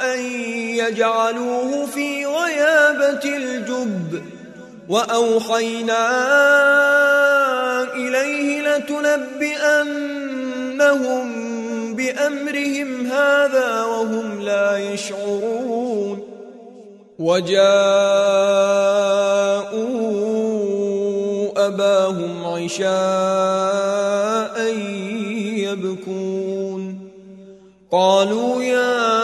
أن يجعلوه في غيابة الجب وأوحينا إليه لتنبئنهم بأمرهم هذا وهم لا يشعرون. وجاءوا أباهم عشاء يبكون. قالوا يا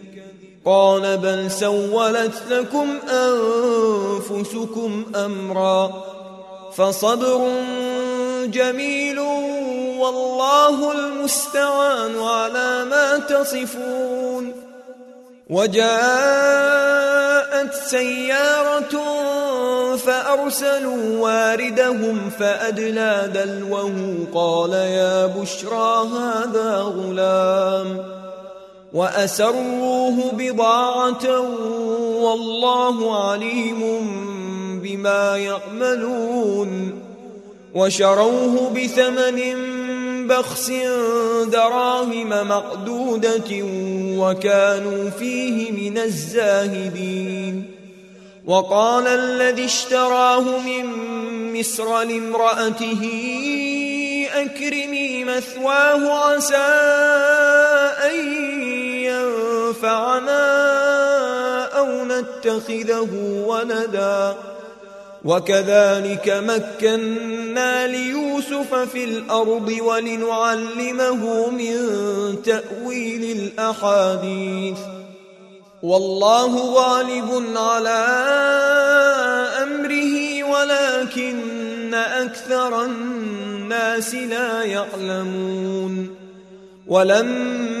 قال بل سولت لكم أنفسكم أمرا فصبر جميل والله المستعان على ما تصفون وجاءت سيارة فأرسلوا واردهم فأدلى دلوه قال يا بشرى هذا غلام وأسروه بضاعة والله عليم بما يعملون وشروه بثمن بخس دراهم مقدودة وكانوا فيه من الزاهدين وقال الذي اشتراه من مصر لامرأته أكرمي مثواه عسى أن ينفعنا أو نتخذه ولدا. وكذلك مكنا ليوسف في الأرض ولنعلمه من تأويل الأحاديث. والله غالب على أمره ولكن أكثر الناس لا يعلمون. ولما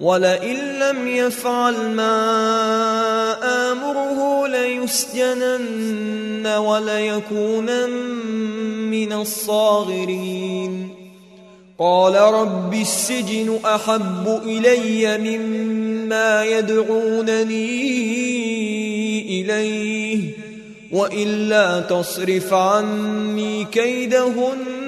ولئن لم يفعل ما آمره ليسجنن وليكونن من الصاغرين. قال رب السجن أحب إلي مما يدعونني إليه وإلا تصرف عني كيدهن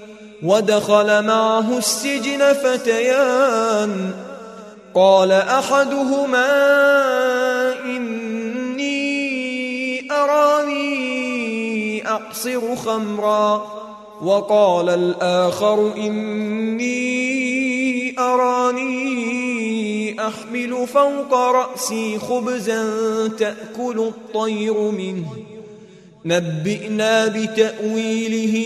ودخل معه السجن فتيان. قال أحدهما إني أراني أعصر خمرا. وقال الآخر إني أراني أحمل فوق رأسي خبزا تأكل الطير منه. نبئنا بتأويله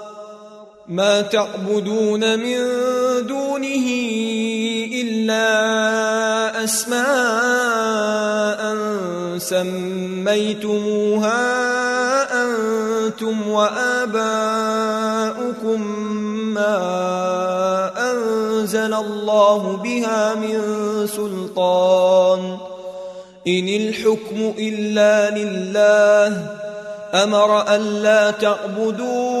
ما تعبدون من دونه إلا أسماء سميتموها أنتم وآباؤكم ما أنزل الله بها من سلطان. إن الحكم إلا لله. أمر ألا تعبدوا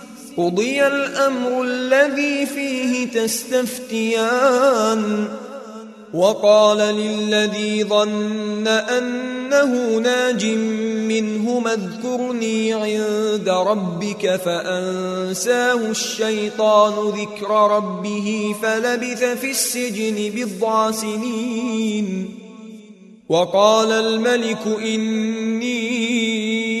قضي الأمر الذي فيه تستفتيان. وقال للذي ظن أنه ناج منه اذكرني عند ربك فأنساه الشيطان ذكر ربه فلبث في السجن بضع سنين. وقال الملك إني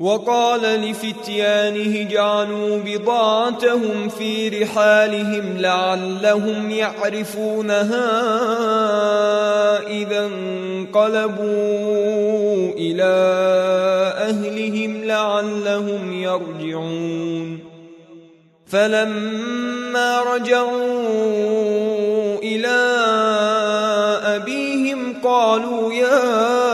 وقال لفتيانه جعلوا بضاعتهم في رحالهم لعلهم يعرفونها إذا انقلبوا إلى أهلهم لعلهم يرجعون. فلما رجعوا إلى أبيهم قالوا يا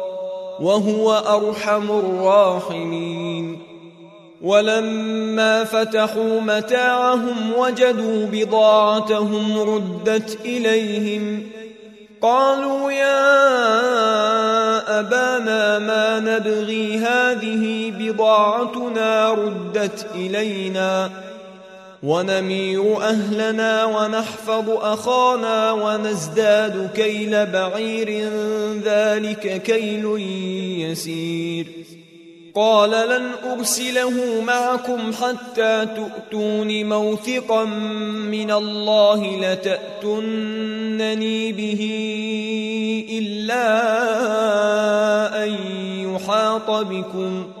وهو أرحم الراحمين. ولما فتحوا متاعهم وجدوا بضاعتهم ردت إليهم. قالوا يا أبانا ما نبغي هذه بضاعتنا ردت إلينا. ونمير أهلنا ونحفظ أخانا ونزداد كيل بعير ذلك كيل يسير. قال لن أرسله معكم حتى تؤتون موثقا من الله لتأتنني به إلا أن يحاط بكم.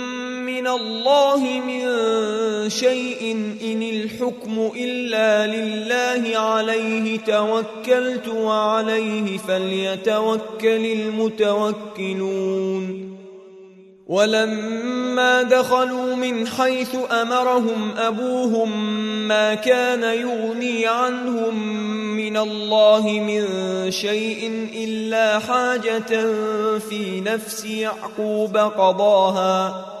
من الله من شيء إن الحكم إلا لله عليه توكلت وعليه فليتوكل المتوكلون. ولما دخلوا من حيث أمرهم أبوهم ما كان يغني عنهم من الله من شيء إلا حاجة في نفس يعقوب قضاها.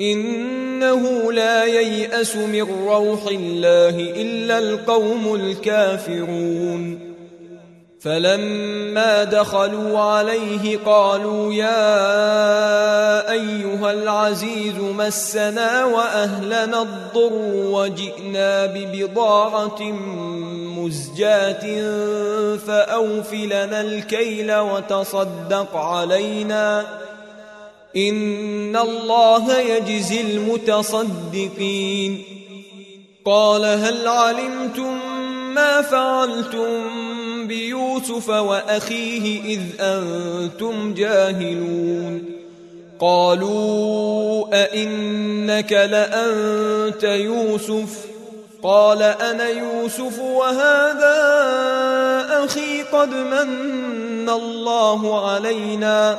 إنه لا ييأس من روح الله إلا القوم الكافرون. فلما دخلوا عليه قالوا يا أيها العزيز مسنا وأهلنا الضر وجئنا ببضاعة مزجاة فأوفلنا الكيل وتصدق علينا إن الله يجزي المتصدقين قال هل علمتم ما فعلتم بيوسف وأخيه إذ أنتم جاهلون قالوا أئنك لأنت يوسف قال أنا يوسف وهذا أخي قد من الله علينا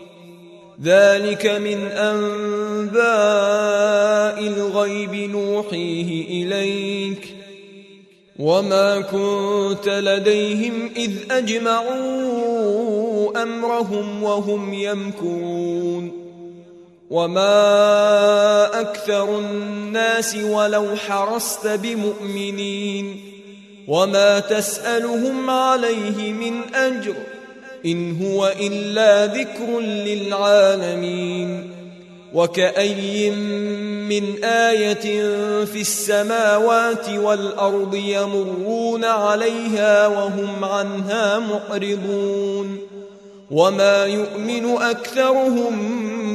ذلك من أنباء الغيب نوحيه إليك وما كنت لديهم إذ أجمعوا أمرهم وهم يمكرون وما أكثر الناس ولو حرصت بمؤمنين وما تسألهم عليه من أجر إن هو إلا ذكر للعالمين. وكأي من آية في السماوات والأرض يمرون عليها وهم عنها معرضون. وما يؤمن أكثرهم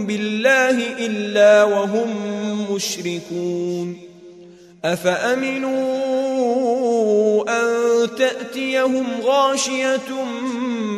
بالله إلا وهم مشركون. أفأمنوا أن تأتيهم غاشية